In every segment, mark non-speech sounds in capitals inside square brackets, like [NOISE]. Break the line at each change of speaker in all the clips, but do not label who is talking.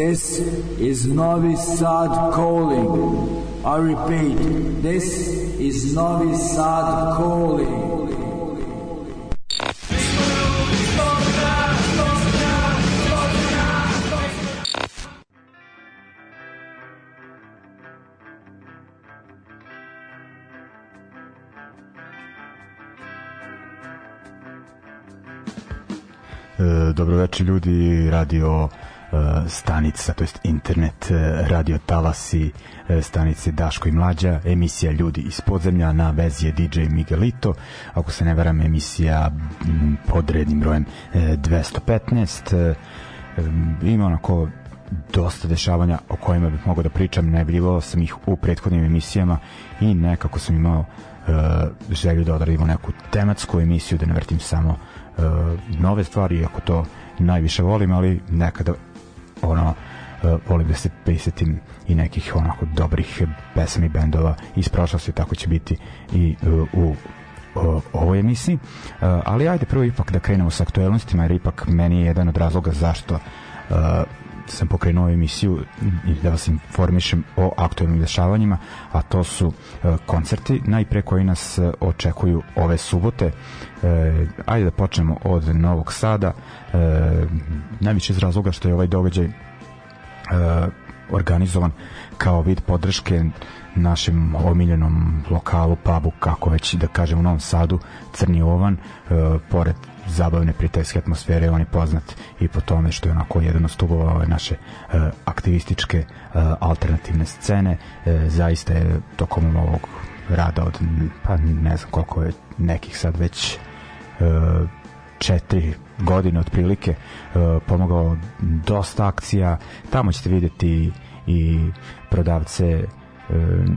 This is Novi Sad calling. I repeat, this is Novi Sad calling.
E, dobroveče ljudi, radio stanica, to jest internet, e, radio talasi, e, stanice Daško i Mlađa, emisija Ljudi iz podzemlja, na vezi je DJ Miguelito, ako se ne veram emisija pod rednim brojem e, 215, e, ima onako dosta dešavanja o kojima bih mogao da pričam, najavljivao sam ih u prethodnim emisijama i nekako sam imao e, želju da odradimo neku tematsku emisiju, da ne vrtim samo e, nove stvari, iako to najviše volim, ali nekada ono e, volim da se prisetim i nekih onako dobrih pesama i bendova. Iz prošlosti, tako će biti i e, u o, ovoj emisiji, e, ali ajde prvo ipak da krenemo sa aktuelnostima, jer ipak meni je jedan od razloga zašto sam pokrenuo emisiju i da vas informišem o aktualnim dešavanjima, a to su e, koncerti najpre koji nas e, očekuju ove subote. E, ajde da počnemo od Novog Sada, najviše iz razloga što je ovaj događaj organizovan kao vid podrške našem omiljenom lokalu, pubu, kako već da kažem u Novom Sadu, Crni Ovan, e, pored zabavne prijateljske atmosfere, on je poznat i po tome što je onako jedan od stubova ove naše e, aktivističke e, alternativne scene. E, zaista je tokom ovog rada od, pa ne znam koliko je nekih sad već e, četiri godine otprilike e, pomogao dosta akcija tamo ćete videti i prodavce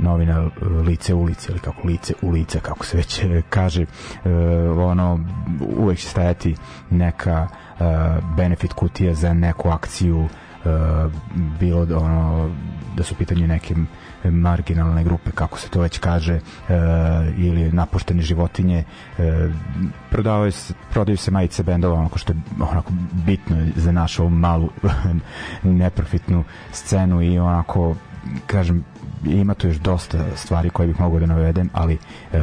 novina lice ulice ili kako lice ulice kako se već e, kaže e, ono uvek će stajati neka e, benefit kutija za neku akciju e, bilo da, ono da su u pitanju neke marginalne grupe kako se to već kaže e, ili napuštene životinje e, prodavaju se, prodaju se majice bendova onako što je onako bitno za našu malu [LAUGHS] neprofitnu scenu i onako kažem ima tu još dosta stvari koje bih mogao da navedem, ali e,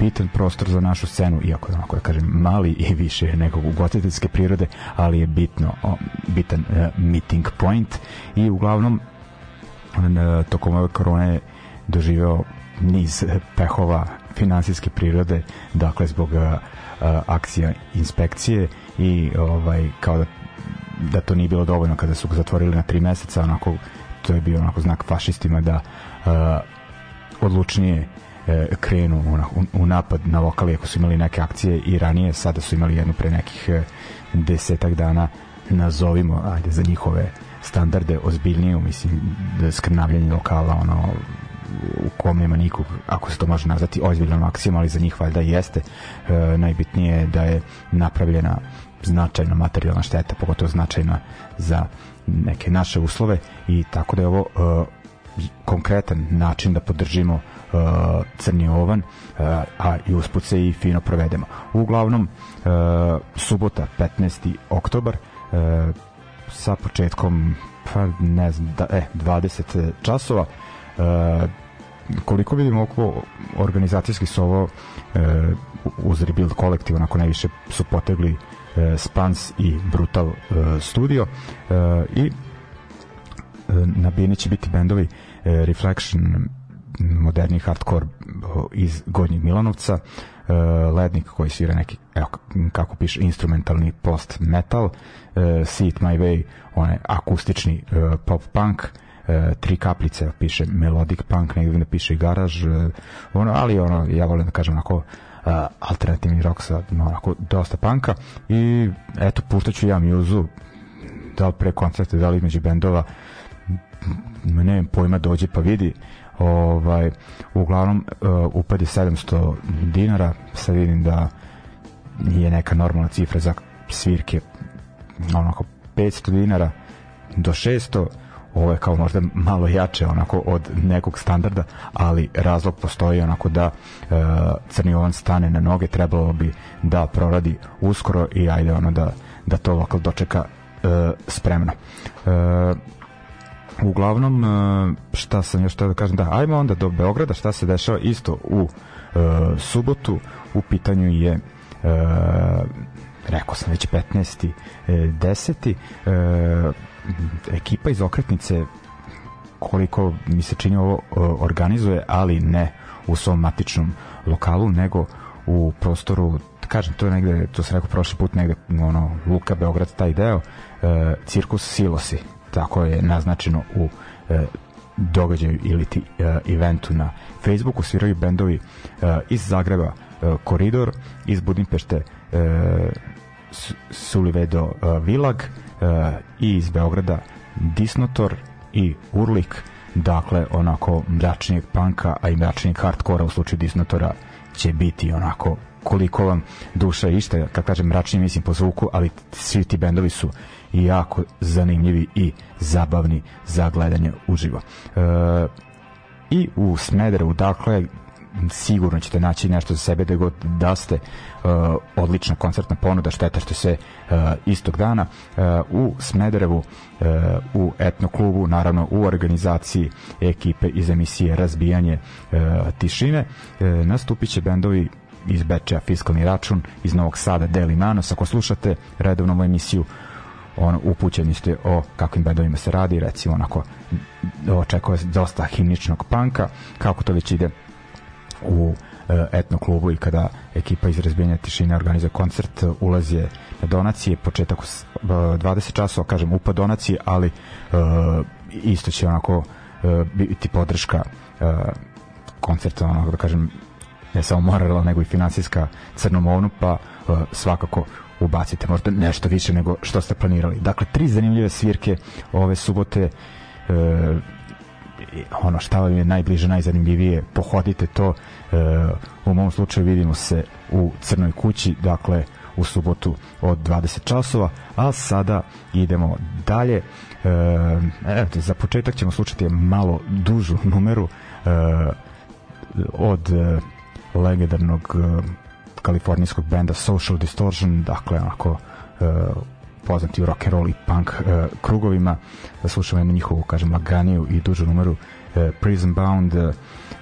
bitan prostor za našu scenu, iako je onako da kažem mali i više nego ugostiteljske prirode, ali je bitno o, bitan e, meeting point. I uglavnom e, tokom ove korone doživeo niz pehova finansijske prirode, dakle zbog e, e, akcija inspekcije i ovaj kao da da to nije bilo dovoljno kada su ga zatvorili na tri meseca, onako to je bio onako znak fašistima da uh, odlučnije uh, krenu u, u napad na lokali ako su imali neke akcije i ranije, sada su imali jednu pre nekih uh, desetak dana nazovimo, ajde, za njihove standarde ozbiljniju, mislim, da skrnavljanje lokala, ono, u kom nema nikog, ako se to može nazvati ozbiljnom akcijom, ali za njih valjda jeste. E, najbitnije je da je napravljena značajna materijalna šteta, pogotovo značajna za neke naše uslove i tako da je ovo uh, konkretan način da podržimo uh, Crni Ovan, uh, a i usput se i fino provedemo. Uglavnom, uh, subota 15. oktobar uh, sa početkom pa ne znam, da, e, 20 časova uh, koliko vidimo oko organizacijski su ovo uh, uz Rebuild kolektiv onako najviše su potegli e, Spans i Brutal e, Studio. E, i na bini će biti bendovi Reflection moderni hardcore iz Gornjeg Milanovca Lednik koji svira neki evo kako piše instrumentalni post metal See It My Way onaj akustični pop punk tri kaplice piše melodic punk negdje da piše i garaž ono, ali ono ja volim da kažem onako alternativni rock sa onako dosta panka. I eto puštaću ja mjuzu. Da li pre koncerta, da li između bendova. Ne pojma dođe pa vidi. Ovaj, uglavnom uh, upad je 700 dinara. Sad vidim da je neka normalna cifra za svirke. Onako 500 dinara do 600 ovo je kao možda malo jače onako od nekog standarda, ali razlog postoji onako da e, Crni Ovan stane na noge, trebalo bi da proradi uskoro i ajde ono da, da to lokal dočeka spremno. E, uglavnom, e, šta sam još da kažem, da, ajmo onda do Beograda, šta se dešava isto u e, subotu, u pitanju je e, rekao sam već 15. E, 10. E, ekipa iz okretnice koliko mi se čini ovo e, organizuje, ali ne u svom matičnom lokalu, nego u prostoru kažem, to je negde, to se rekao prošli put, negde, ono, Luka, Beograd, taj deo, e, cirkus Silosi, tako je naznačeno u e, događaju ili ti e, eventu na Facebooku, sviraju bendovi e, iz Zagreba e, Koridor, iz Budimpešte e, Sulivedo e, Vilag e, i iz Beograda Disnotor i Urlik, dakle onako mračnijeg panka, a i mračnijeg hardkora u slučaju Disnotora će biti onako koliko vam duša išta, kad kažem mračnije mislim po zvuku, ali svi ti bendovi su jako zanimljivi i zabavni za gledanje uživo. E, I u Smederevu, dakle, sigurno ćete naći nešto za sebe da god da ste uh, odlična koncertna ponuda šteta što se uh, istog dana uh, u Smederevu uh, u etno klubu naravno u organizaciji ekipe iz emisije Razbijanje uh, tišine. Uh, nastupit će bendovi iz Bečeja Fiskalni račun, iz Novog Sada Deli Nanos. Ako slušate redovno emisiju, on, upućeni ste o kakvim bendovima se radi, recimo onako očekuje dosta himničnog panka, kako to već ide u e, etno klubu i kada ekipa iz razbijenja tišine organizuje koncert, ulazi je na donacije, početak 20 časova, kažem, upa donacije, ali uh, isto će onako uh, biti podrška koncerta, onako da kažem, ne samo moralna, nego i finansijska crnomovnu, pa svakako ubacite možda nešto više nego što ste planirali. Dakle, tri zanimljive svirke ove subote ono šta vam je najbliže, najzanimljivije, pohodite to. Uh, u mom slučaju vidimo se u Crnoj kući, dakle u subotu od 20 časova, a sada idemo dalje. Evo, za početak ćemo slušati malo dužu numeru uh, od uh, legendarnog uh, kalifornijskog benda Social Distortion, dakle onako uh, poznati u rock and roll i punk uh, krugovima. Da slušamo jednu njihovu, kažem, laganiju i dužu numeru uh, Prison Bound, uh,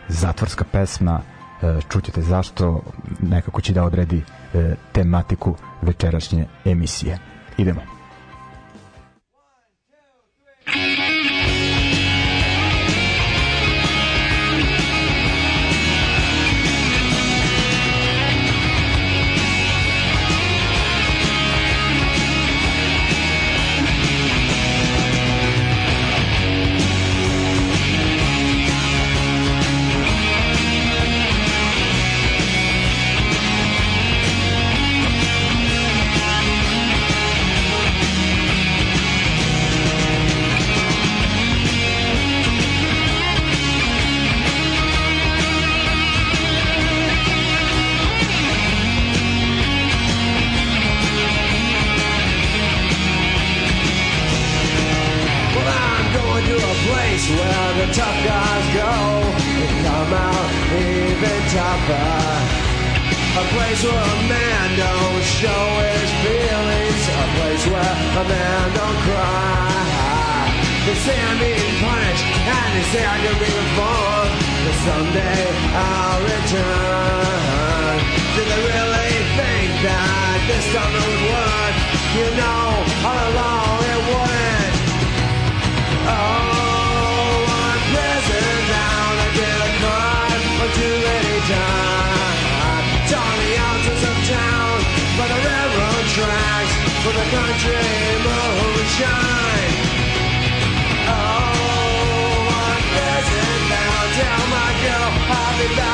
zatvorska pesma, uh, čućete zašto, nekako će da odredi uh, tematiku večerašnje emisije. Idemo. Down I'll be back.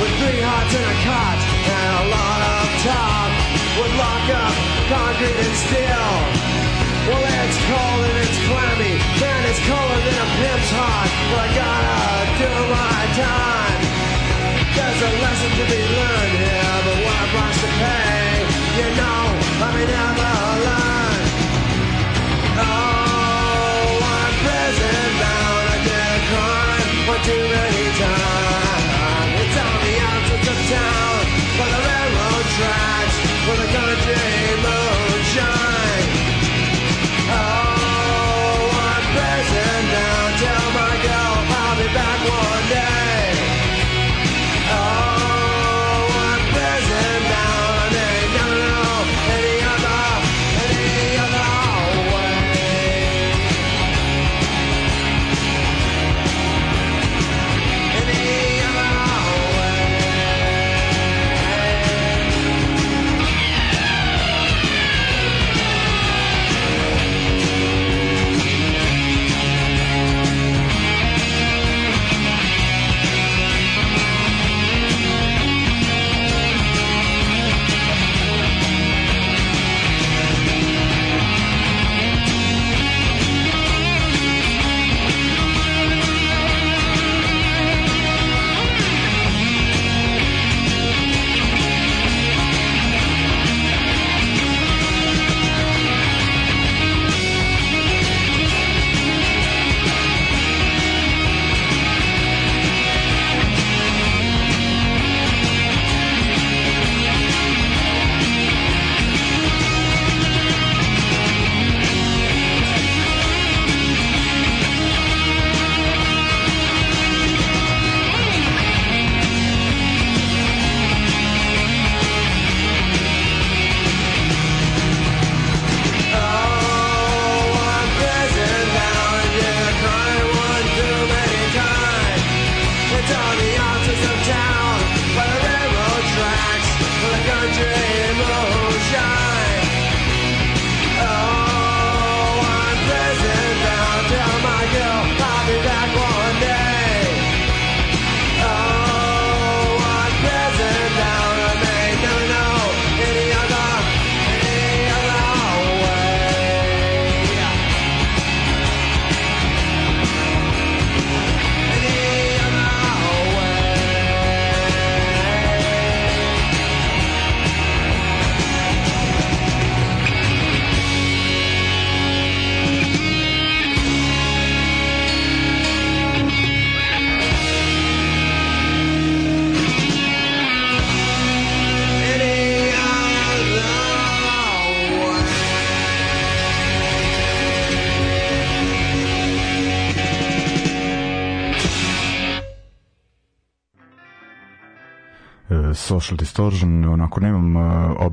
With three hearts in a cot and a lot of top Would lock up concrete and steel. Well, it's cold and it's clammy, and it's colder than a pimp's heart. But I gotta do my time. There's a lesson to be learned here, but what a price to pay. You know, I may never learn. Oh, for the country
mode.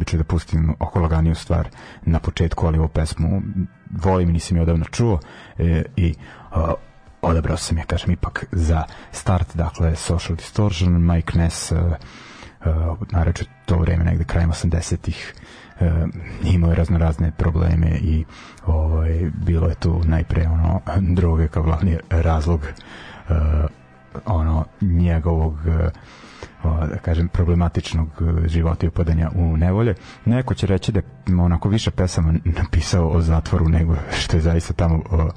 Običaj da pustim oko laganiju stvar na početku, ali ovu pesmu volim i nisam je odavno čuo e, i e, odabrao sam je, kažem, ipak za start, dakle Social Distortion, Mike Ness e, e, nareče to vreme negde krajem 80-ih e, imao je razno razne probleme i ovaj, bilo je tu najpre ono droge kao glavni razlog e, ono njegovog e, o, da kažem problematičnog e, života i upadanja u nevolje. Neko će reći da je onako više pesama napisao o zatvoru nego što je zaista tamo o,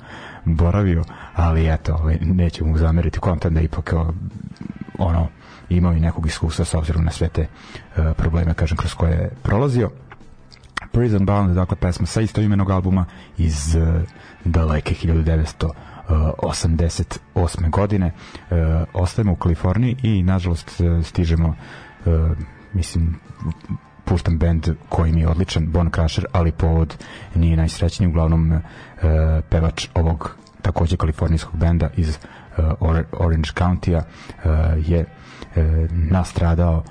boravio, ali eto, ovaj, neće mu zameriti kontent da ipak o, ono imao i nekog iskustva s obzirom na sve te e, probleme, kažem, kroz koje je prolazio. Prison Bound, dakle pesma sa istoimenog albuma iz uh, daleke 1988. godine. Uh, ostajemo u Kaliforniji i nažalost uh, stižemo uh, mislim puštam band koji mi je odličan, Bon Crusher, ali povod nije najsrećniji, uglavnom pevač ovog takođe kalifornijskog benda iz Or Orange County-a je nastradao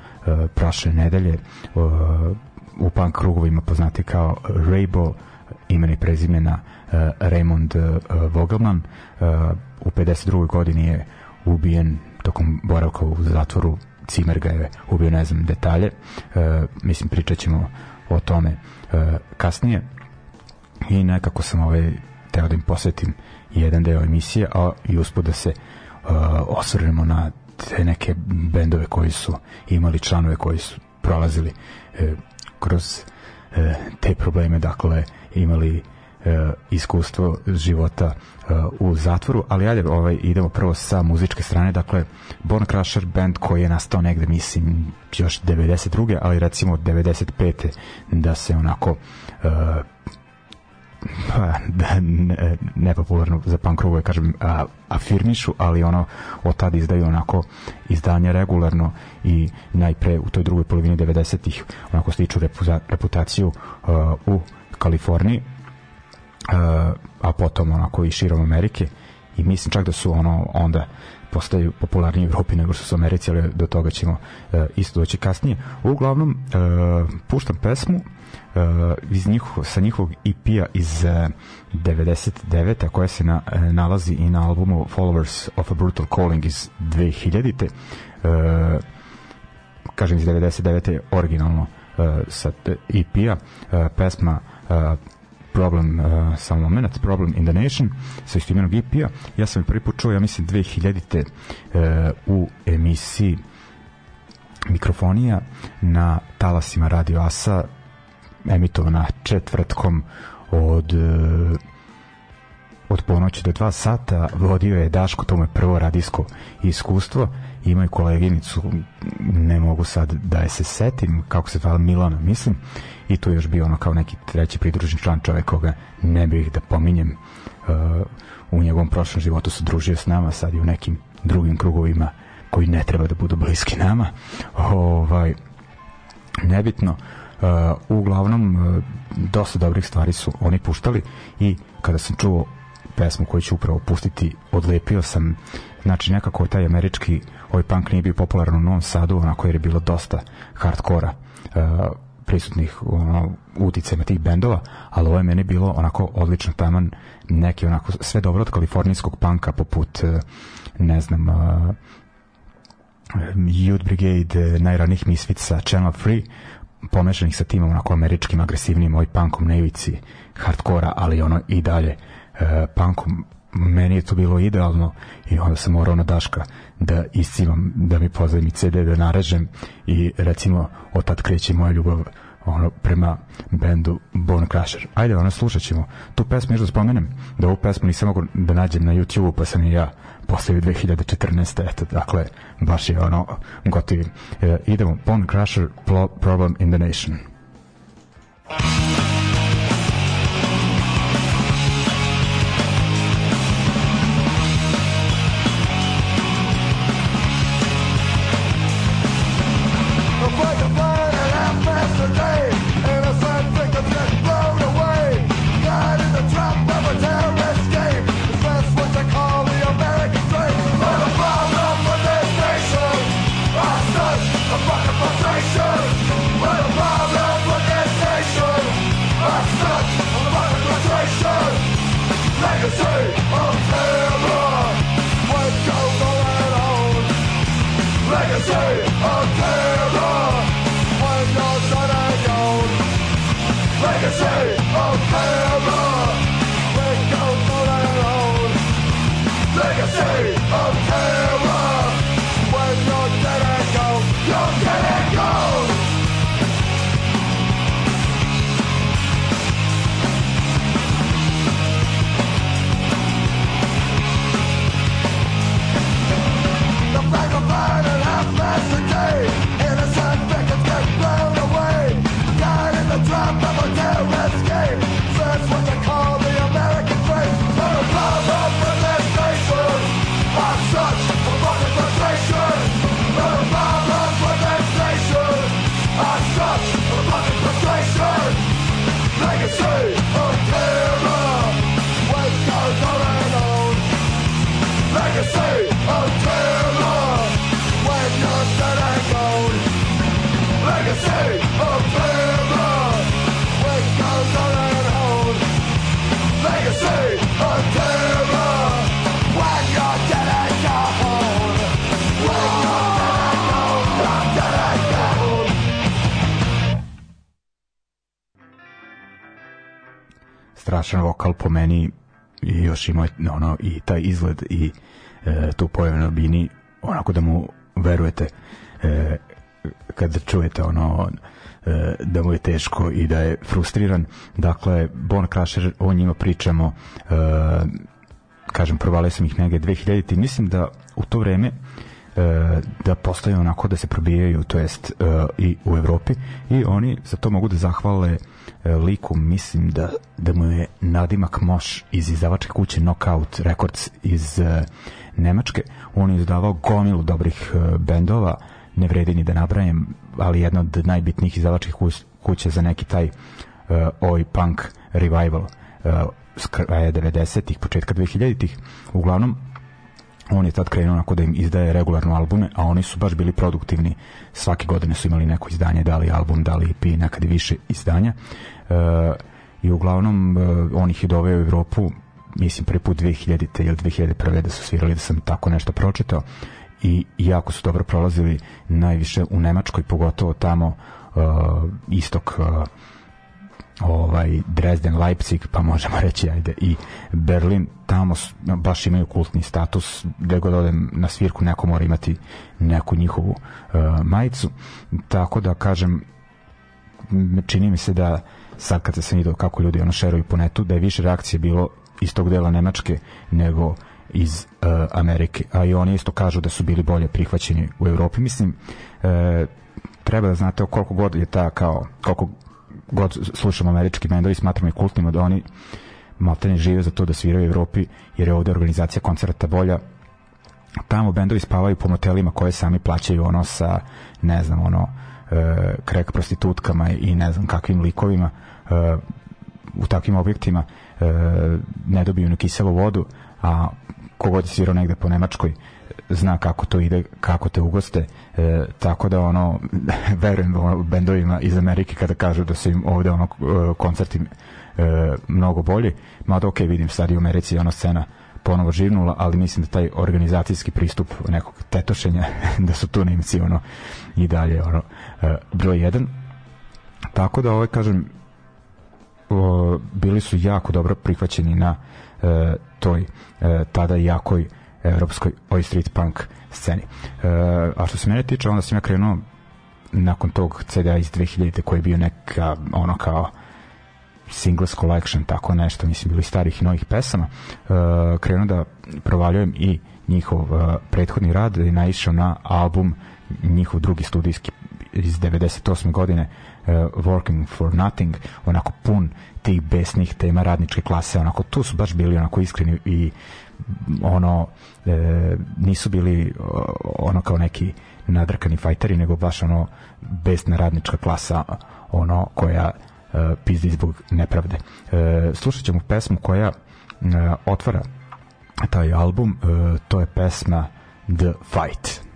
prošle nedelje u punk krugovima poznati kao Raybo imena i prezimena Raymond Vogelman uh, u 52. godini je ubijen tokom boravka u zatvoru Cimer ga je ubio, ne znam detalje uh, mislim pričat ćemo o tome uh, kasnije i nekako sam ovaj teo da im posvetim jedan deo emisije a i uspod da se osvrnemo na te neke bendove koji su imali članove koji su prolazili kroz te probleme, dakle imali e, iskustvo života e, u zatvoru, ali ajde ovaj, idemo prvo sa muzičke strane, dakle Bone Crusher band koji je nastao negde, mislim, još 92. ali recimo 95. da se onako e, pa, da, ne, nepopularno za punk rockove kažem a, afirmišu, ali ono od tada izdaju onako izdanje regularno i najpre u toj drugoj polovini 90-ih onako stiču reputaciju uh, u Kaliforniji a potom onako i širom Amerike i mislim čak da su ono onda postaju popularni u Evropi nego što su u Americi, ali do toga ćemo uh, isto doći kasnije. Uglavnom, uh, puštam pesmu uh, iz njihov, sa njihovog EP-a iz uh, 99. koja se na, uh, nalazi i na albumu Followers of a Brutal Calling iz 2000. Uh, kažem iz 99. originalno uh, sa EP-a uh, pesma uh, Problem, uh, samo moment, Problem in the Nation sa istimenog EP-a. Ja sam prvi put čuo, ja mislim, 2000-te uh, u emisiji mikrofonija na talasima Radio Asa emitovana četvrtkom od uh, od ponoći do dva sata vodio je Daško, to mu je prvo radijsko iskustvo. Imaju koleginicu ne mogu sad da je se setim kako se zvala Milana mislim. I tu još bio ono kao neki treći pridružni član čovek koga ne bih da pominjem uh, u njegovom prošlom životu se družio s nama sad i u nekim drugim krugovima koji ne treba da budu bliski nama. Ovaj nebitno uh, uglavnom uh, dosta dobrih stvari su oni puštali i kada sam čuo pesmu koju ću upravo pustiti odlepio sam znači nekako taj američki ovaj punk nije bio popularan u Novom Sadu onako jer je bilo dosta hardkora uh, prisutnih ono, uticajima tih bendova, ali ovo je meni bilo onako odlično taman neki onako sve dobro od kalifornijskog panka poput ne znam uh, Youth Brigade najranih misvica Channel Free pomešanih sa timom onako američkim agresivnim ovaj punkom na ivici hardkora, ali ono i dalje uh, punkom meni je to bilo idealno i onda sam morao na Daška da iscimam, da mi pozavim i CD da narežem i recimo od tad kreće moja ljubav ono, prema bendu Bone Crusher. Ajde, ono, slušat ćemo tu pesmu, još da spomenem da ovu pesmu nisam mogu da nađem na YouTube-u, pa sam i ja postavio 2014. Eto, dakle, baš je ono gotovi. E, idemo, Bone Crusher, Problem in the Nation. Thank strašan meni i još ima ono i taj izgled i e, tu pojavu na bini onako da mu verujete e, kad čujete ono e, da mu je teško i da je frustriran. Dakle, Bon Crusher, o njima pričamo e, kažem, provalio sam ih negde 2000-ti. Mislim da u to vreme e, da postaju onako da se probijaju, to jest e, i u Evropi i oni za to mogu da zahvale e, liku, mislim da, da mu je nadimak Moš iz izdavačke kuće Knockout Records iz e, Nemačke. On je izdavao gomilu dobrih e, bendova, ne vredi ni da nabrajem, ali jedna od najbitnijih izdavačkih kuća za neki taj oj punk revival s kraja 90-ih, početka 2000-ih. Uglavnom, on je tad krenuo onako da im izdaje regularno albume, a oni su baš bili produktivni. Svake godine su imali neko izdanje, da li album, da li EP, nekad i više izdanja. Uh, I uglavnom, uh, on ih je doveo u Evropu, mislim prvi put 2000-te ili 2001. da su svirali, da sam tako nešto pročitao i jako su dobro prolazili najviše u Nemačkoj, pogotovo tamo uh, istok uh, ovaj Dresden, Leipzig, pa možemo reći ajde i Berlin, tamo baš imaju kultni status, gde god odem na svirku neko mora imati neku njihovu uh, majicu, tako da kažem čini mi se da sad kad sam vidio kako ljudi ono šeruju po netu, da je više reakcije bilo iz tog dela Nemačke nego iz uh, Amerike, a i oni isto kažu da su bili bolje prihvaćeni u Evropi. Mislim, uh, treba da znate koliko god je ta kao, koliko god slušamo američki bendovi, smatramo i kultnima da oni maltene žive za to da sviraju u Evropi, jer je ovde organizacija koncerta bolja. Tamo bendovi spavaju po motelima koje sami plaćaju ono sa, ne znam, ono, e, krek prostitutkama i ne znam kakvim likovima e, u takvim objektima e, ne dobiju ni kiselu vodu, a kogod je svirao negde po Nemačkoj zna kako to ide, kako te ugoste e, tako da ono [LAUGHS] verujem ono, bendovima iz Amerike kada kažu da su im ovde ono e, koncerti e, mnogo bolji mada ok vidim sad i u Americi ono scena ponovo živnula, ali mislim da taj organizacijski pristup nekog tetošenja [LAUGHS] da su tu Nemci ono i dalje ono e, broj jedan. Tako da ovaj kažem o, bili su jako dobro prihvaćeni na e, toj e, tada jakoj evropskoj oj street punk sceni. E, a što se mene tiče, onda sam ja krenuo nakon tog CD-a iz 2000 koji je bio neka ono kao singles collection, tako nešto, mislim, bili starih i novih pesama, e, krenuo da provaljujem i njihov uh, prethodni rad i naišao na album njihov drugi studijski iz 98. godine uh, Working for Nothing onako pun tih besnih tema radničke klase onako tu su baš bili onako iskreni i ono e, nisu bili ono kao neki nadrkani fajteri nego baš ono besna radnička klasa ono koja e, pizdi zbog nepravde. E, slušat ćemo pesmu koja e, otvara taj album e, to je pesma The Fight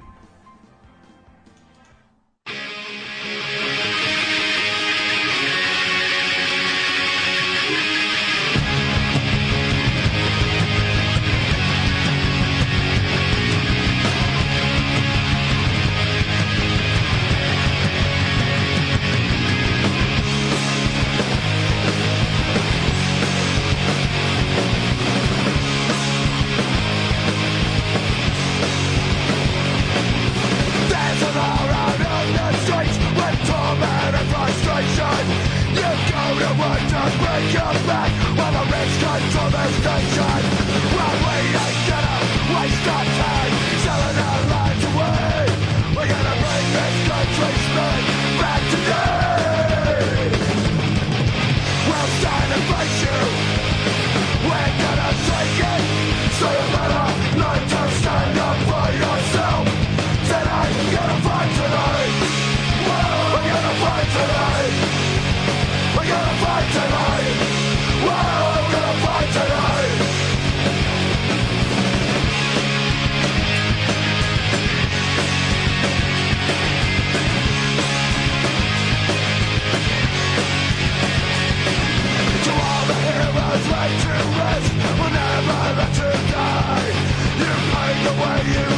the way you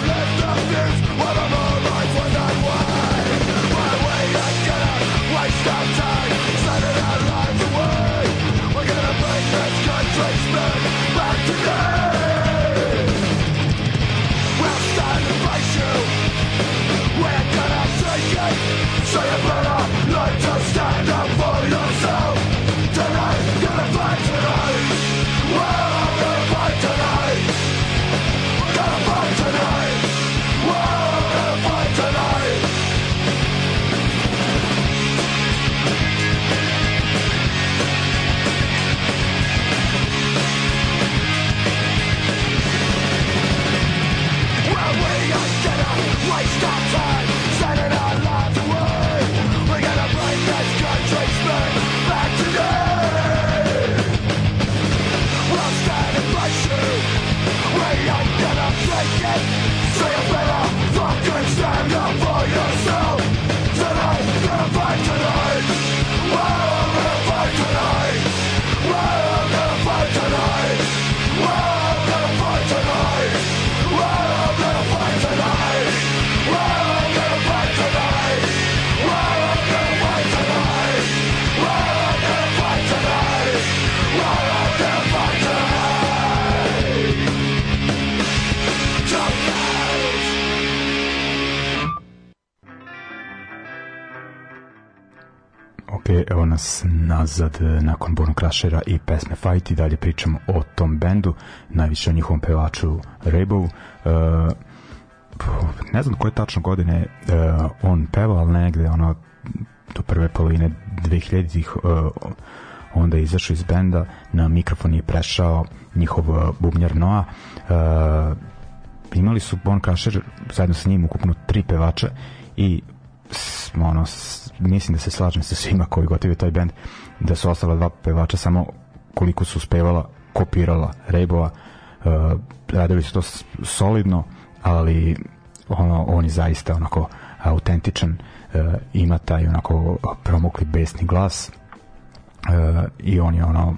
evo nas nazad e, nakon Bono Crashera i pesme Fight i dalje pričamo o tom bendu, najviše o njihovom pevaču Rainbow. Uh, ne znam koje tačno godine uh, on peva, ali negde ono do prve polovine 2000-ih uh, onda je izašao iz benda, na mikrofon je prešao njihov bubnjar Noa. Uh, imali su Bon Crusher zajedno sa njim ukupno tri pevača i ono, mislim da se slažem sa svima koji gotivaju taj band, da su ostala dva pevača samo koliko su uspevala kopirala Rejbova uh, radili su to solidno ali ono, on je zaista onako autentičan uh, ima taj onako promukli besni glas uh, i on je ono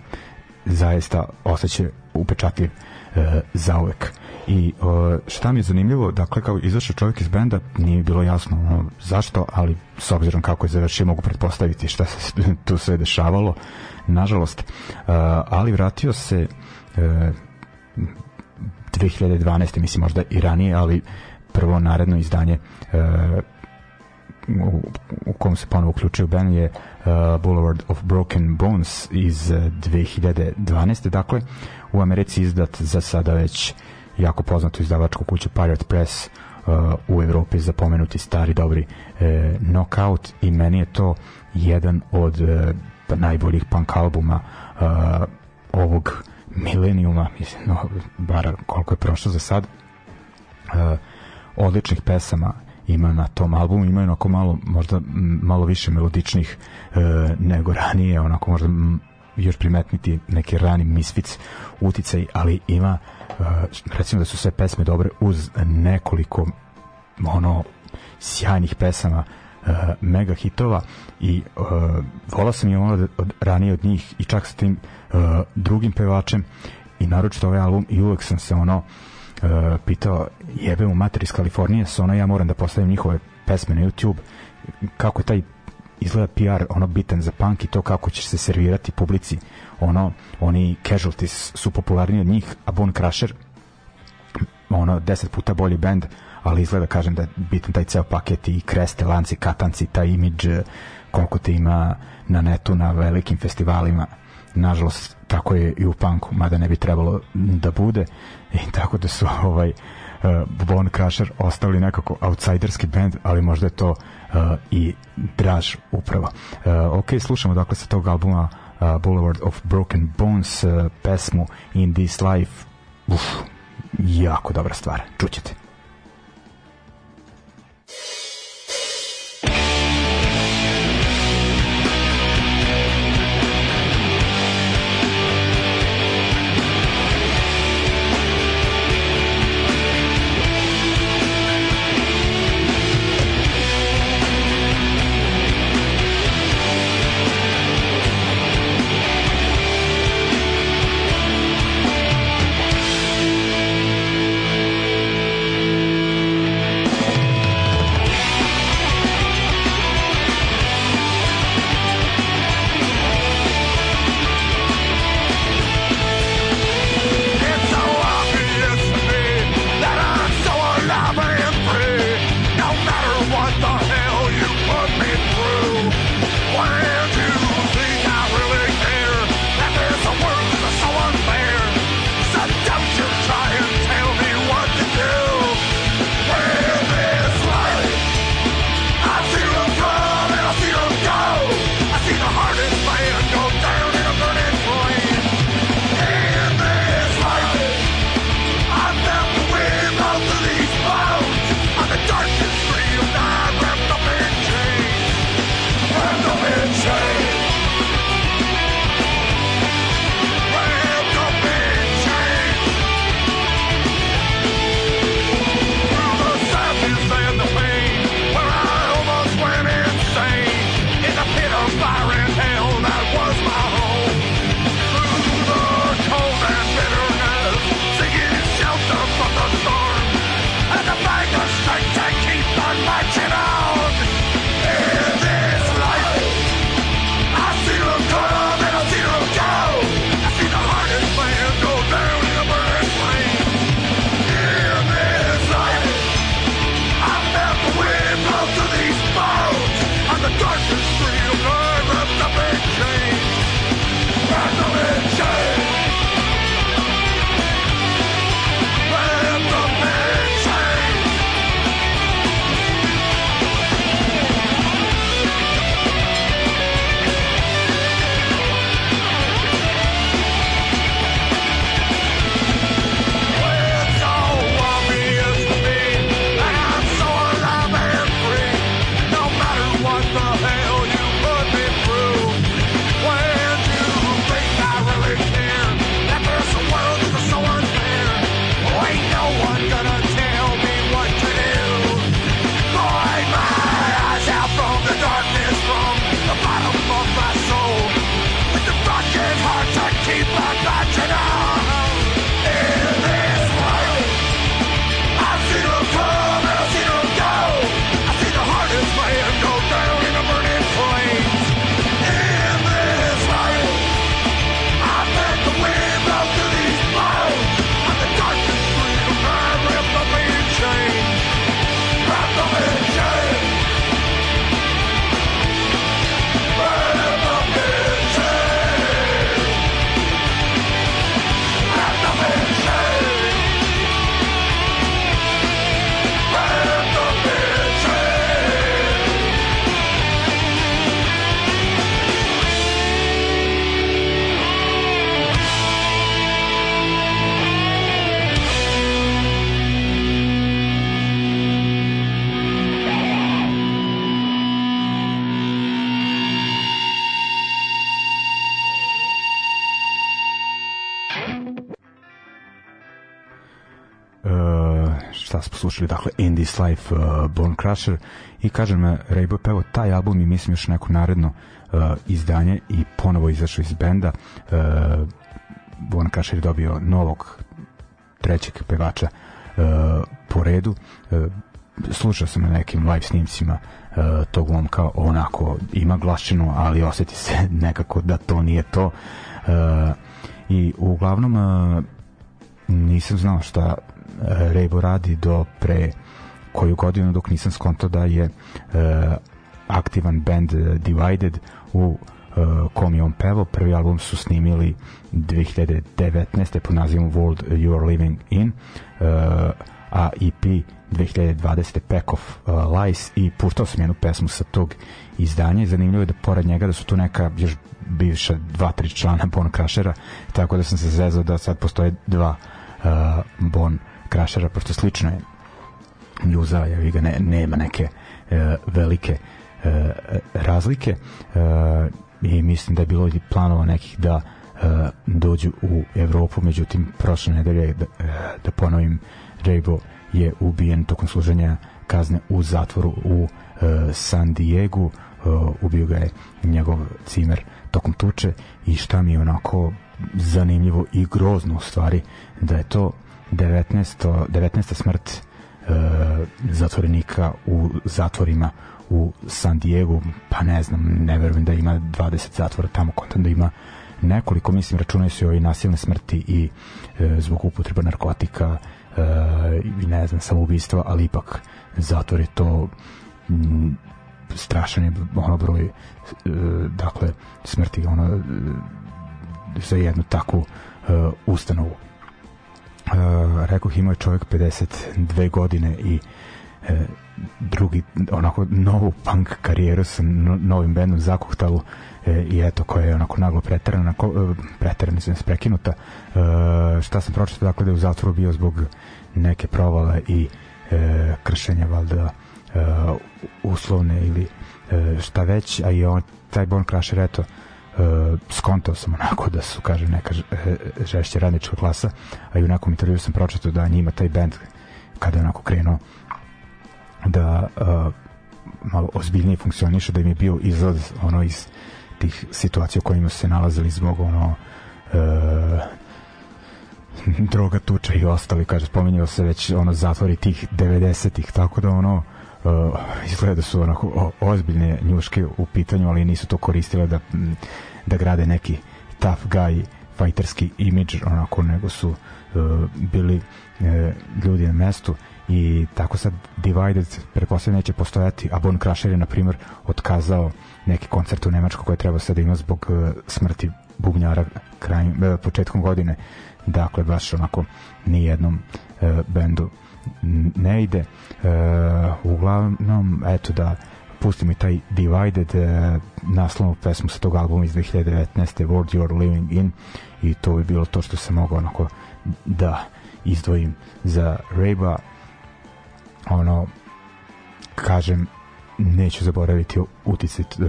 zaista osjeća upečatljiv uh, zauvek i uh, šta mi je zanimljivo dakle kao izašao čovjek iz benda nije bilo jasno ono, zašto ali s obzirom kako je završio mogu pretpostaviti šta se [LAUGHS] tu sve dešavalo nažalost uh, ali vratio se uh, 2012. mislim možda i ranije ali prvo naredno izdanje uh, u, u kom se ponovo uključio Ben je uh, Boulevard of Broken Bones iz 2012. Dakle, u Americi izdat za sada već jako poznatu izdavačku kuću Pirate Press uh, u Evropi za pomenuti stari dobri uh, Knockout i meni je to jedan od uh, najboljih punk albuma uh, ovog milenijuma mislim, no, bar koliko je prošlo za sad uh, odličnih pesama ima na tom albumu, ima onako malo možda malo više melodičnih uh, nego ranije, onako možda još primetniti neki rani Misfits uticaj, ali ima uh, recimo da su sve pesme dobre uz nekoliko ono sjajnih pesama uh, mega hitova i uh, volao sam i ono od, ranije od njih i čak sa tim uh, drugim pevačem i naročito ovaj album i uvek sam se ono uh, pitao jebe mu mater iz Kalifornije sa ono ja moram da postavim njihove pesme na YouTube. Kako je taj izgleda PR ono bitan za punk i to kako će se servirati publici. Ono oni casualties su popularniji od njih a Bone Crusher ono deset puta bolji band ali izgleda kažem da je bitan taj ceo paket i kreste, lanci, katanci taj imidž koliko te ima na netu na velikim festivalima. Nažalost tako je i u punku mada ne bi trebalo da bude. I tako da su ovaj uh, Bone Crusher ostali nekako outsiderski band, ali možda je to uh, i draž upravo. Uh, ok, slušamo dakle sa tog albuma uh, Boulevard of Broken Bones uh, pesmu In This Life. Uf, jako dobra stvar, čućete Life, uh, Bone Crusher i kažem, uh, Raybo pevo taj album i mislim još neko naredno uh, izdanje i ponovo izašao iz benda uh, Bone Crusher je dobio novog trećeg pevača uh, po redu. Uh, slušao sam na nekim live snimcima uh, tog momka onako ima glašinu ali oseti se [LAUGHS] nekako da to nije to. Uh, i uglavnom uh, nisam znao šta Rebo radi do pre koju godinu dok nisam skontao da je uh, aktivan band Divided u uh, kom je on pevao. Prvi album su snimili 2019. pod nazivom World You Are Living In uh, a EP 2020. Pack of uh, Lies i puštao sam jednu pesmu sa tog izdanja zanimljivo je da pored njega da su tu neka još bivša dva, tri člana Bon Crashera tako da sam se zezao da sad postoje dva uh, Bon Crashera pošto slično je Ljuza, ja ga ne, nema neke uh, velike uh, razlike uh, i mislim da je bilo planova nekih da uh, dođu u Evropu, međutim prošle nedelje da, uh, da ponovim Rejbo je ubijen tokom služenja kazne u zatvoru u uh, San Diego uh, ubio ga je njegov cimer tokom tuče i šta mi je onako zanimljivo i grozno u stvari da je to 19. 19. smrt zatvorenika u zatvorima u San Diego, pa ne znam, ne verujem da ima 20 zatvora tamo, kontam da ima nekoliko, mislim, računaju se i nasilne smrti i e, zbog upotreba narkotika e, i ne znam, samoubistva, ali ipak zatvor je to m, strašan je ono broj e, dakle smrti ono e, za jednu takvu e, ustanovu uh, rekao imao je čovjek 52 godine i uh, drugi onako novu punk karijeru sa no, novim bendom Zakuhtalu e, i eto koja je onako naglo preterana e, preterana se prekinuta e, šta sam pročitao dakle da je u zatvoru bio zbog neke provale i e, kršenja valda e, uslovne ili e, šta već a i on taj Bon Crusher eto uh, skontao sam onako da su kažem neka žešća radnička klasa a i u nekom intervju sam pročitao da njima taj band kada je onako krenuo da uh, malo ozbiljnije funkcioniše da im je bio izlaz ono iz tih situacija u kojima su se nalazili zbog ono uh, droga, tuča i ostali, kaže, spominjao se već ono zatvori tih 90-ih, tako da ono uh, izgleda da su onako o, ozbiljne njuške u pitanju, ali nisu to koristile da, da grade neki tough guy fighterski imidž onako, nego su uh, bili uh, ljudi na mestu i tako sad Divided pretpostavljeno neće postojati, a Bon Crusher je na primjer otkazao neki koncert u Nemačkoj koje treba sad da ima zbog uh, smrti bubnjara krajem, uh, početkom godine. Dakle baš onako ni jednom uh, bendu ne ide uh, uglavnom eto da pustimo i taj Divided uh, naslovnu pesmu sa tog albuma iz 2019. World You're Living In i to bi bilo to što se mogu onako da izdvojim za Rayba ono kažem neću zaboraviti uticit uh,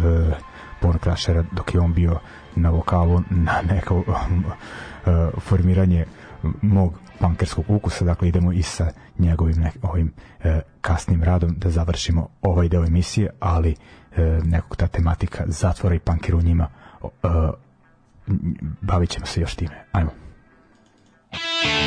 Bon Crashera dok je on bio na vokalu na neko uh, [LAUGHS] formiranje mog pankerskog ukusa, dakle idemo i sa njegovim nek, ovim uh, kasnim radom da završimo ovaj deo emisije, ali uh, nekog ta tematika zatvora i pankera u njima uh, bavit ćemo se još time. Ajmo.
Like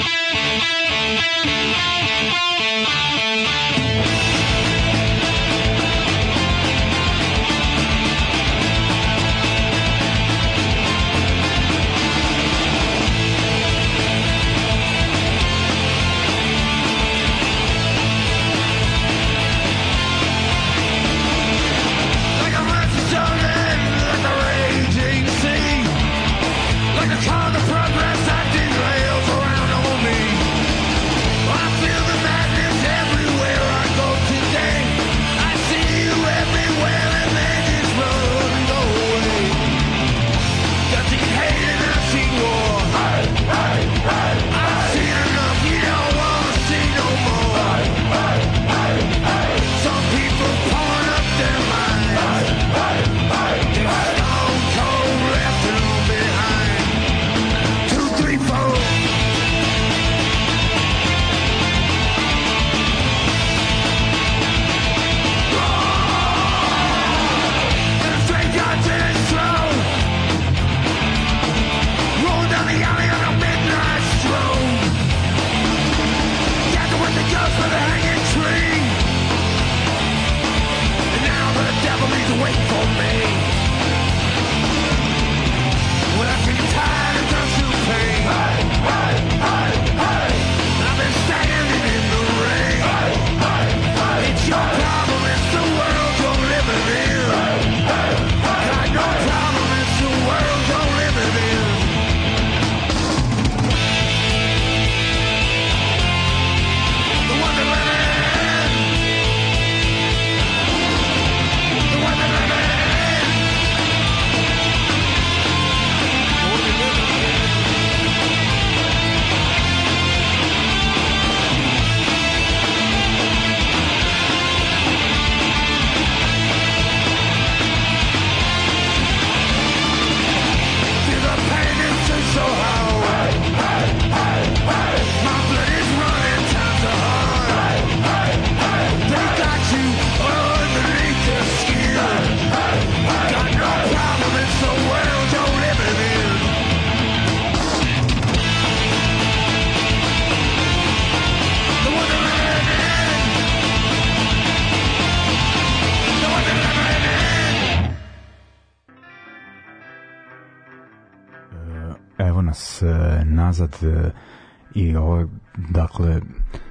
i
ovo, dakle,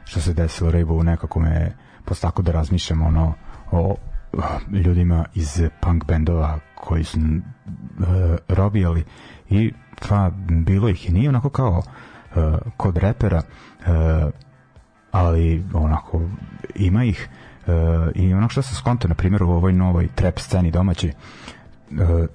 što se desilo Rainbow nekako me postako da razmišljam ono o ljudima iz punk bendova koji su uh, robijali i pa bilo ih i nije onako kao uh, kod repera uh, ali onako ima ih uh, i onako što se skonto na primjer u ovoj novoj trap sceni domaći uh,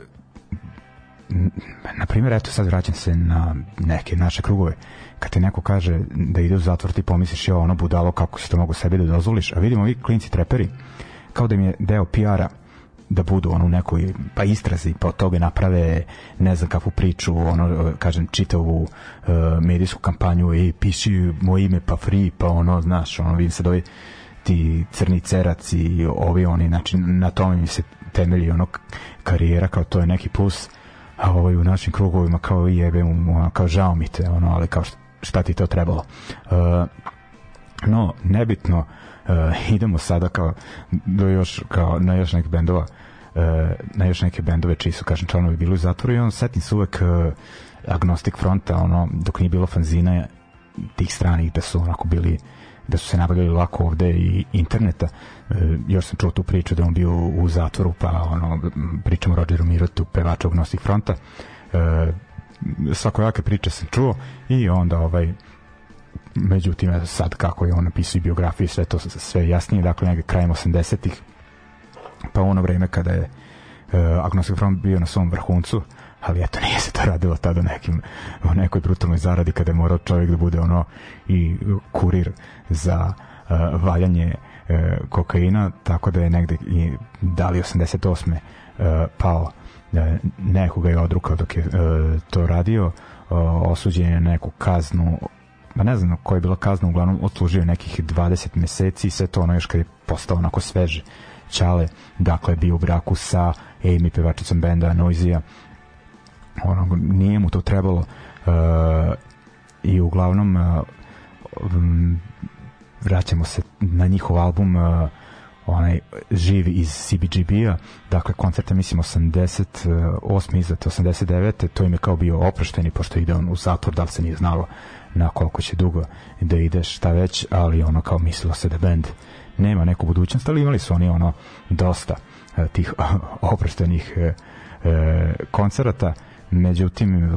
na primjer, eto sad vraćam se na neke naše krugove. Kad ti neko kaže da ide u zatvor, ti pomisliš, jo, ono budalo, kako si to mogu sebi da dozvoliš. A vidimo ovi klinci treperi, kao da im je deo PR-a da budu ono u nekoj pa istrazi pa od toga naprave ne znam kakvu priču ono kažem čitavu uh, medijsku kampanju i piši moje ime pa free pa ono znaš ono vidim sad ovi ti crni cerac i ovi oni znači na tome mi se temelji ono karijera kao to je neki plus a ovaj u našim krugovima kao jebe ono, kao žao mi te ono ali kao šta ti to trebalo. Uh, no nebitno uh, idemo sada kao do još kao na još nekih bendova uh, na još neke bendove čiji su kažem članovi bili u zatvoru i on setim se uvek uh, Agnostic Fronta ono dok nije bilo fanzina tih stranih da su onako bili da su se nabavljali lako ovde i interneta. E, još sam čuo tu priču da on bio u zatvoru, pa ono, pričamo o Rogeru Mirotu, pevača Agnostic Fronta. E, svakojake priče sam čuo i onda ovaj međutim sad kako je on napisao biografiju sve to sve jasnije dakle negde krajem 80-ih pa ono vreme kada je uh, Agnostic Front bio na svom vrhuncu ali eto nije se to radilo tada nekim, o nekoj brutalnoj zaradi kada je morao čovjek da bude ono i kurir za uh, valjanje uh, kokaina tako da je negde i dali 88. Uh, pao uh, nekoga je odrukao dok je uh, to radio uh, osuđen je neku kaznu ma ne znam koja je bila kazna, uglavnom odslužio nekih 20 meseci i sve to ono još kad je postao onako sveže Čale, dakle bio u braku sa Amy, pevačicom benda Noizija, ono, nije mu to trebalo uh, i uglavnom uh, um, vraćamo se na njihov album uh, onaj živ iz CBGB-a dakle koncerta mislim 88 izate 89. to im je kao bio oprošteni pošto ide on u zatvor da li se nije znalo na koliko će dugo da ide šta već ali ono kao mislilo se da band nema neku budućnost ali imali su oni ono dosta uh, tih [LAUGHS] oproštenih uh, uh, koncerata međutim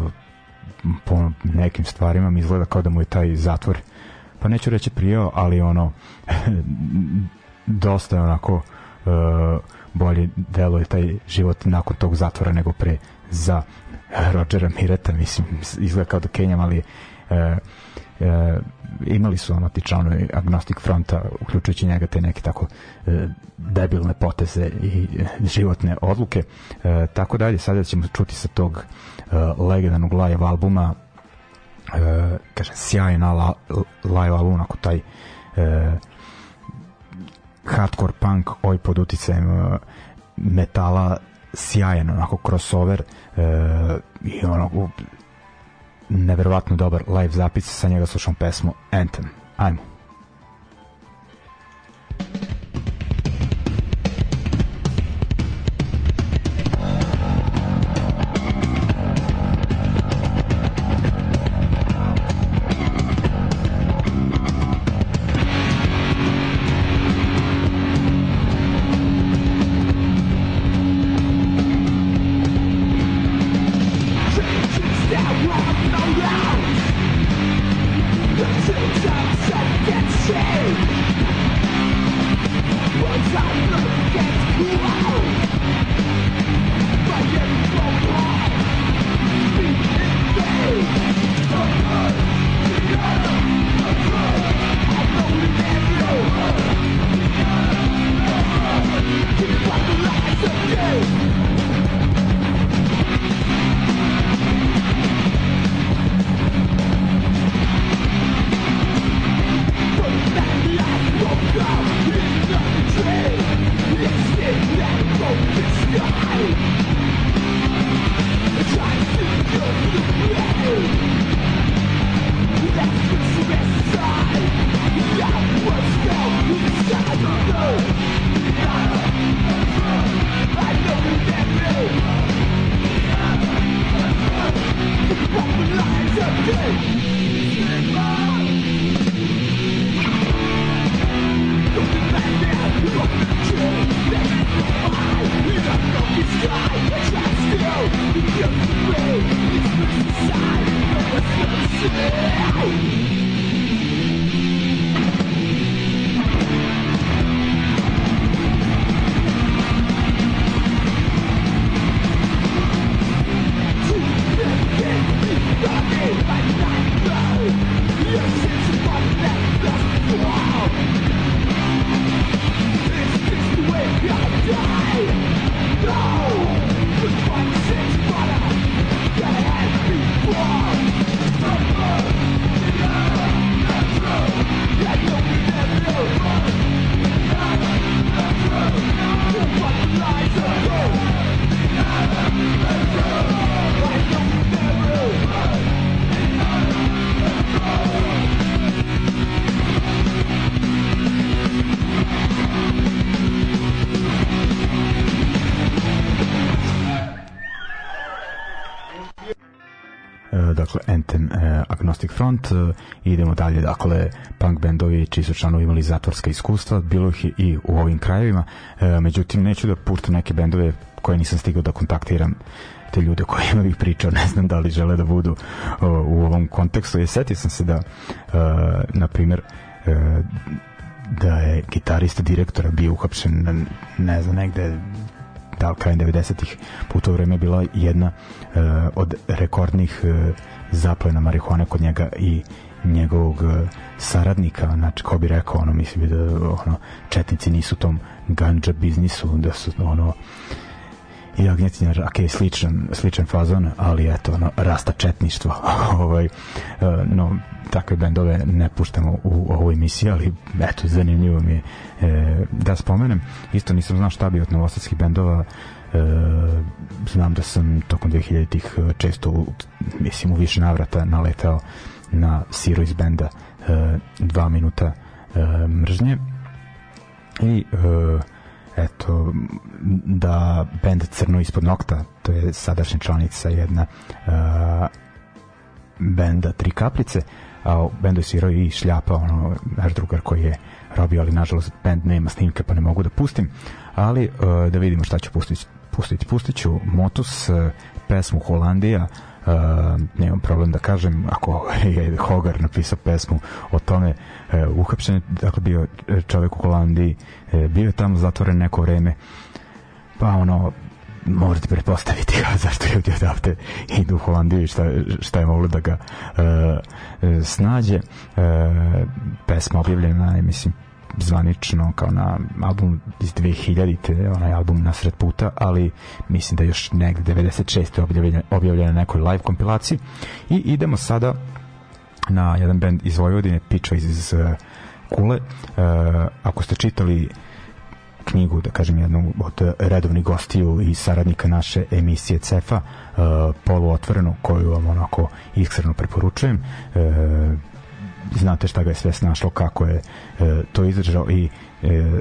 po nekim stvarima mi izgleda kao da mu je taj zatvor pa neću reći prijao, ali ono [LAUGHS] dosta je onako uh, bolje deluje taj život nakon tog zatvora nego pre za Rodgera Mireta mislim izgleda kao da Kenjam ali uh, uh, imali su ono ti članovi Agnostic Fronta uključujući njega te neke tako e, debilne poteze i e, životne odluke. E, tako dalje sada ćemo čuti sa tog e, legendarnog live albuma e, kaže sjajan la, live album ako taj e, hardcore punk oj pod uticajem e, metala sjajan onako crossover e, i ono neverovatno dobar live zapis sa njega slušam pesmu Anthem. Ajmo.
That
Música dalje, dakle, punk bendovi čiji su članovi imali zatvorska iskustva, bilo ih i u ovim krajevima, uh, međutim, neću da puštam neke bendove koje nisam stigao da kontaktiram te ljude kojima bih pričao, ne znam da li žele da budu uh, u ovom kontekstu. Je setio sam se da, uh, na primer, uh, da je gitarista direktora bio uhapšen, ne znam, negde da li krajem 90-ih po to vreme bila jedna uh, od rekordnih uh, zaplena marihuane kod njega i njegovog uh, saradnika, znači ko bi rekao ono, mislim da ono, četnici nisu tom ganja biznisu, da su ono i Agnjetinja Rake je sličan, sličan fazon, ali eto, ono, rasta četništvo. [LAUGHS] ovaj, no, takve bendove ne puštamo u ovoj emisiji, ali eto, zanimljivo mi je e, da spomenem. Isto nisam znao šta bi od novosadskih bendova e, znam da sam tokom 2000-ih često mislim u više navrata naletao na Siro iz benda e, dva minuta e, mržnje. I e, eto da bend Crno ispod nokta to je sadašnja članica jedna uh, benda Tri kaplice a bendu je i Šljapa ono, naš drugar koji je robio ali nažalost bend nema snimke pa ne mogu da pustim. Ali uh, da vidimo šta ću pustiti pustiti pustit ću Motus uh, pesmu Holandija Uh, nemam problem da kažem ako [LAUGHS] je Hogar napisao pesmu o tome uh, uhapšen dakle bio čovek u Holandiji uh, bio je tamo zatvoren neko vreme pa ono možete pretpostaviti [LAUGHS] zašto ljudi odavde idu u Holandiju i šta, šta je moglo da ga uh, snađe. Uh, pesma objavljena je mislim zvanično kao na album iz 2000-te, onaj album na sred puta, ali mislim da još negde 96. objavljena, objavljena na nekoj live kompilaciji. I idemo sada na jedan band iz Vojvodine, Piča iz, iz uh, Kule. Uh, ako ste čitali knjigu, da kažem, jednu od redovnih gostiju i saradnika naše emisije CEFA, uh, poluotvorenu, koju vam onako iskreno preporučujem. Uh, znate šta ga je sve snašlo, kako je e, to izdržao i e,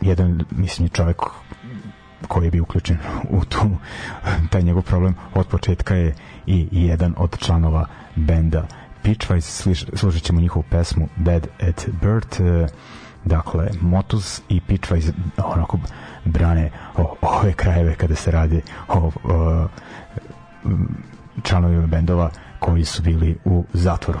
jedan, mislim, čovek koji je bio uključen u tu, taj njegov problem od početka je i, i jedan od članova benda Pitchwise, služit ćemo njihovu pesmu Dead at Birth, e, dakle Motus i Pitchwise onako brane o, ove krajeve kada se radi o, o članovima bendova koji su bili u zatvoru.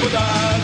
podzemlja.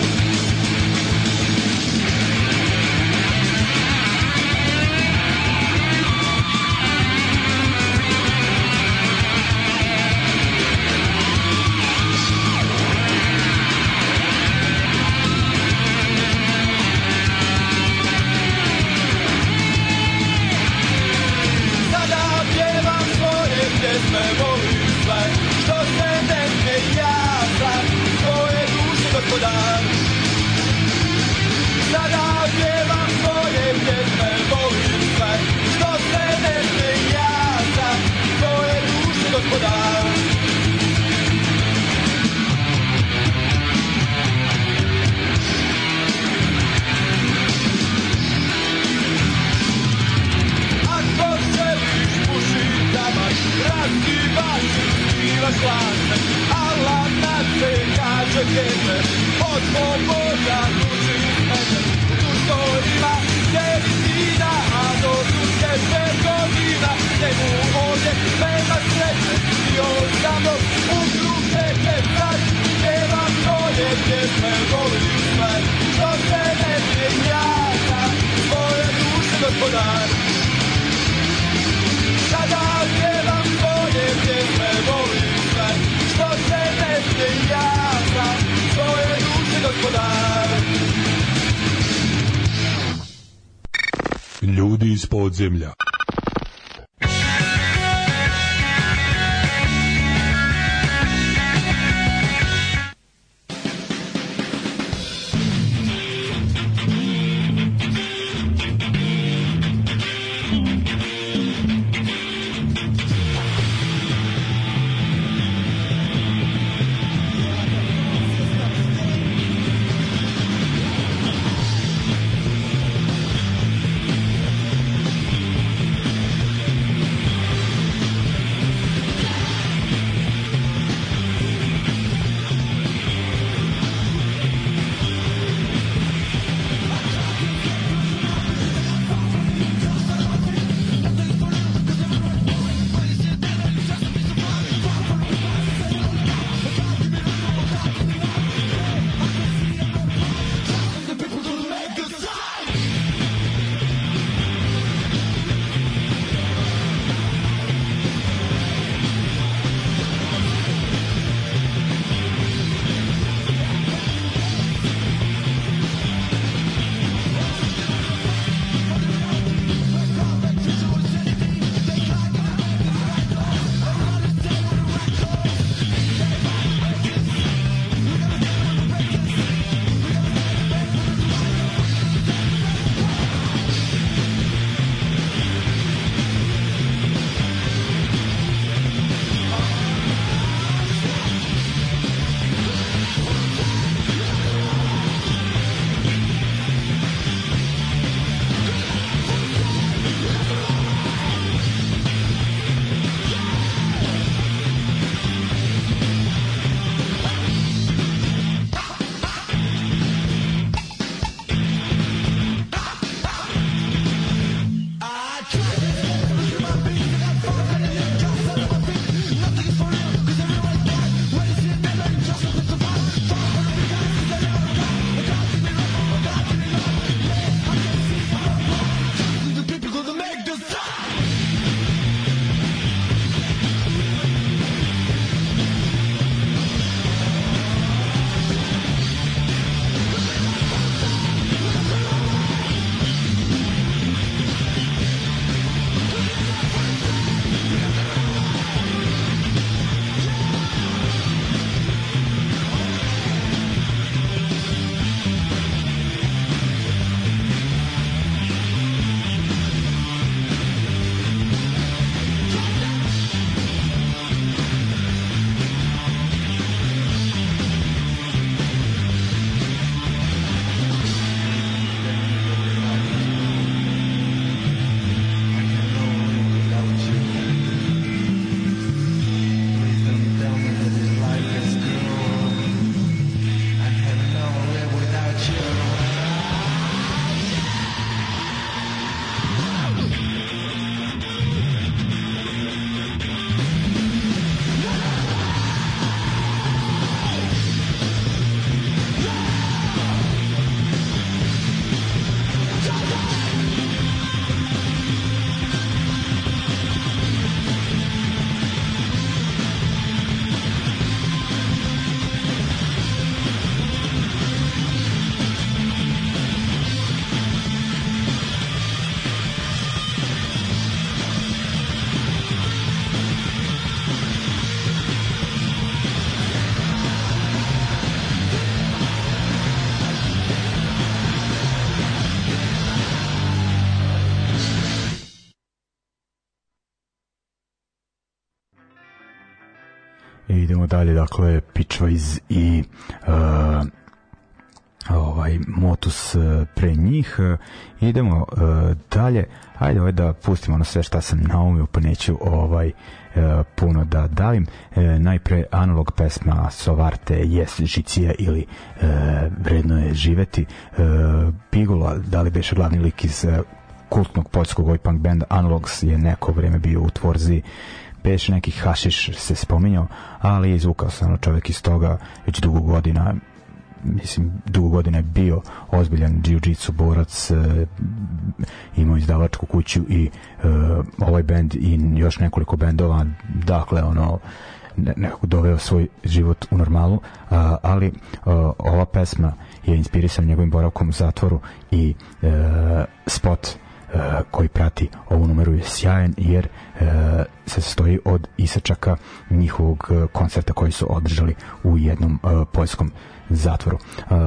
Idemo dalje, dakle, Pitchwise i uh, ovaj Motus uh, pre njih. Uh, idemo uh, dalje. Ajde ovaj da pustimo ono sve šta sam naumio, pa neću ovaj uh, puno da davim. Uh, najpre analog pesma Sovarte Jes Žicija ili uh, Vredno je živeti. Uh, Pigula, da li beše glavni lik iz kultnog poljskog oj punk benda Analogs je neko vreme bio u tvorzi Beš neki hašiš se spominjao, ali izvukao sam čovek iz toga već dugo godina. Mislim, dugo godina je bio ozbiljan jiu-jitsu borac, e, imao izdavačku kuću i e, ovaj bend i još nekoliko bendova, dakle, ono, ne, nekako doveo svoj život u normalu, a, ali a, ova pesma je inspirisan njegovim boravkom u zatvoru i e, spot e, koji prati ovu numeru je sjajan jer e, se stoji od isečaka njihovog e, koncerta koji su održali u jednom e, poljskom zatvoru.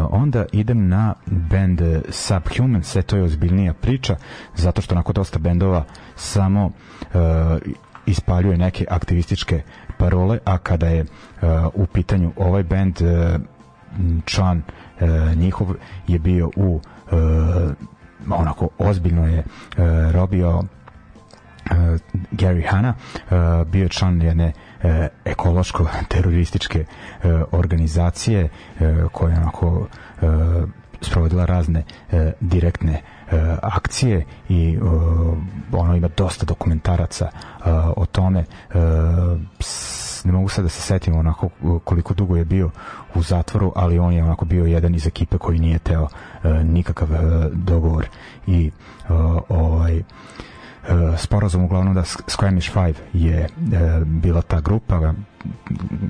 Onda idem na band Subhuman, sve to je ozbiljnija priča, zato što onako dosta bendova samo ispaljuje neke aktivističke parole, a kada je u pitanju ovaj band član njihov je bio u onako ozbiljno je uh, robio uh, Gary Hanna, uh, bio član jedne e, ekološko-terorističke e, organizacije e, koja onako e, sprovodila razne e, direktne e, akcije i e, ono ima dosta dokumentaraca e, o tome ne mogu sad da se setim onako koliko dugo je bio u zatvoru, ali on je onako bio jedan iz ekipe koji nije teo nikakav dogovor i ovaj sporazum uglavnom da Squamish 5 je e, bila ta grupa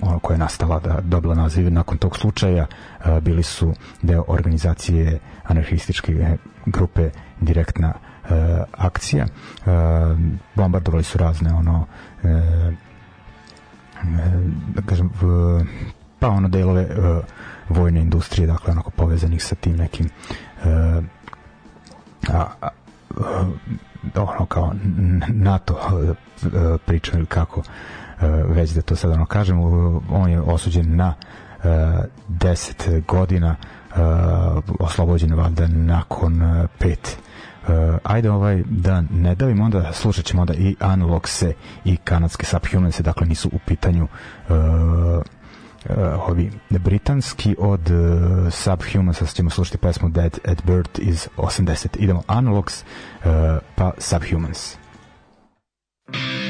ona koja je nastala da dobila naziv nakon tog slučaja e, bili su deo organizacije anarhističke grupe direktna e, akcija. E, bombardovali su razne ono e, e, da kažem pa ono delove e, vojne industrije dakle onako povezanih sa tim nekim e, a, ono kao NATO e, priča ili kako e, već da to sad ono kažem on je osuđen na 10 e, godina oslobođen valjda nakon 5 Uh, ajde ovaj da ne davim onda slušat ćemo onda i Analogse i kanadske Subhumanse dakle nisu u pitanju uh, uh, ovi britanski od uh, Subhumans ćemo slušati pesmu Dead at Birth iz 80 idemo Analogs uh, pa Subhumans.
życie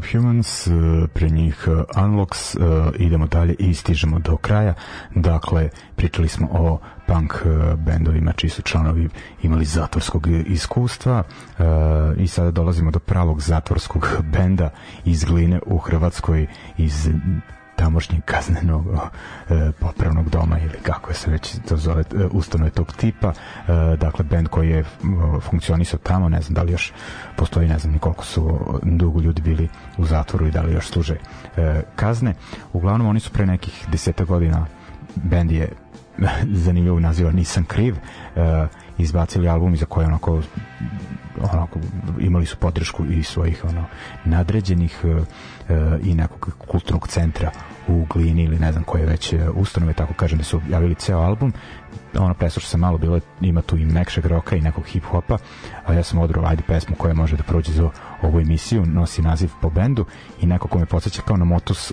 Subhumans, e, pre njih e, Unlocks, e, idemo dalje i stižemo do kraja. Dakle, pričali smo o punk bendovima čiji su članovi imali zatvorskog iskustva i sada dolazimo do pravog zatvorskog [LAUGHS] benda iz Gline u Hrvatskoj iz tamošnjeg kaznenog e, popravnog doma ili kako se već to zove e, ustanove tog tipa. E, dakle band koji je funkcionisao tamo ne znam da li još postoji ne znam koliko su dugo ljudi bili u zatvoru i da li još služe e, kazne. Uglavnom oni su pre nekih deseta godina band je [LAUGHS] zanimljivo naziva Nisam kriv e, izbacili album za koje onako onako imali su podršku i svojih ono nadređenih e, e, i nekog kulturnog centra u Glini ili ne znam koje već e, ustanove, tako kažem da su javili ceo album. Ono preslušao sam malo bilo ima tu i mekšeg roka i nekog hip hopa a ja sam odrao ajde pesmu koja može da prođe za ovu emisiju nosi naziv po bendu i neko ko me podsjeća kao na Motus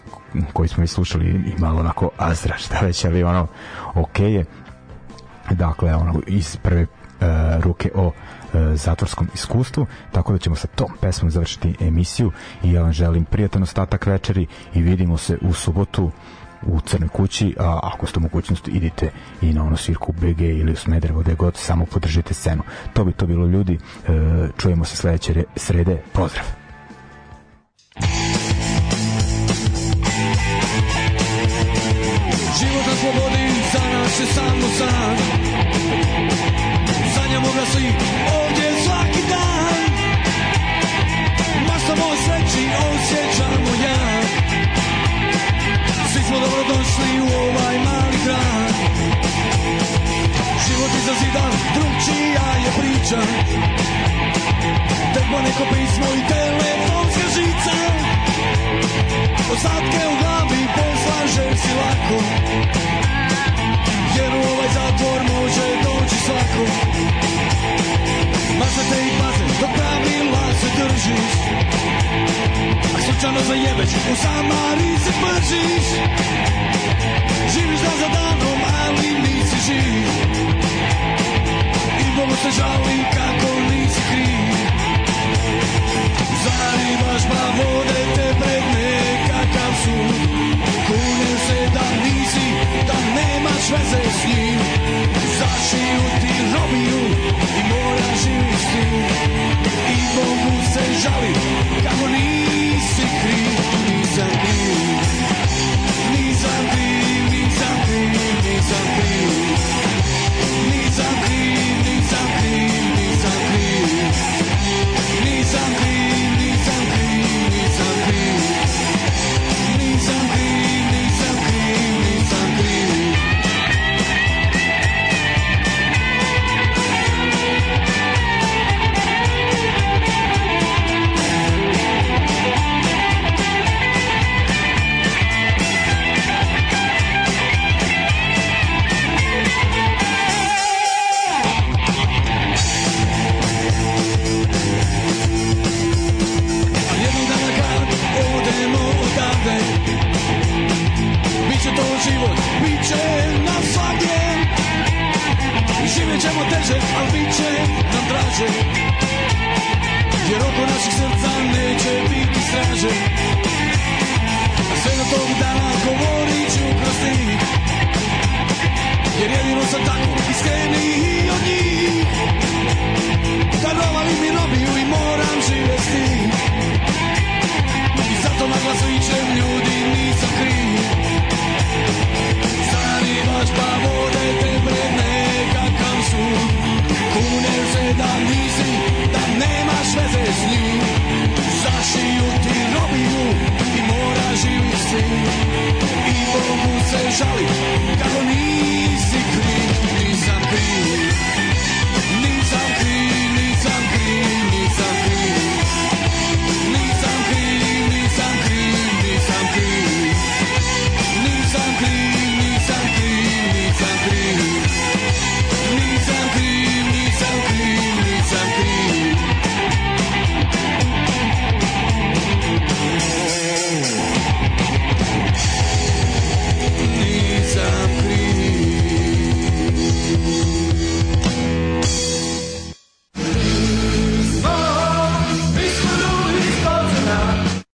koji smo i slušali i malo onako Azra šta već ali ono ok je dakle ono iz prve uh, ruke o E, zatvorskom iskustvu, tako da ćemo sa tom pesmom završiti emisiju i ja vam želim prijatan ostatak večeri i vidimo se u subotu u Crnoj kući, a ako ste u mogućnosti idite i na ono svirku BG ili u Smederevo, gde god, samo podržite scenu. To bi to bilo ljudi, e, čujemo se sledeće srede, pozdrav!
Život je samo san. Sanjamo ga svi osjećamo ja. Svi smo dobrodošli došli u ovaj mali grad. Život iza zida, drugčija je priča. Tek neko pismo i telefonska žica. Ostatke u glavi poslaže si lako Jer u ovaj zatvor može doći svako. Mazate i paze, do pravila se držiš. A slučajno zajebeš, u samari se pržiš Živiš dan za danom, ali nisi živ. I Bogu se žali kako nisi kriv. Zarivaš pa vode te pred nemaš veze s njim? Zašiju ti robiju i mora živiš s njim I Bogu se žali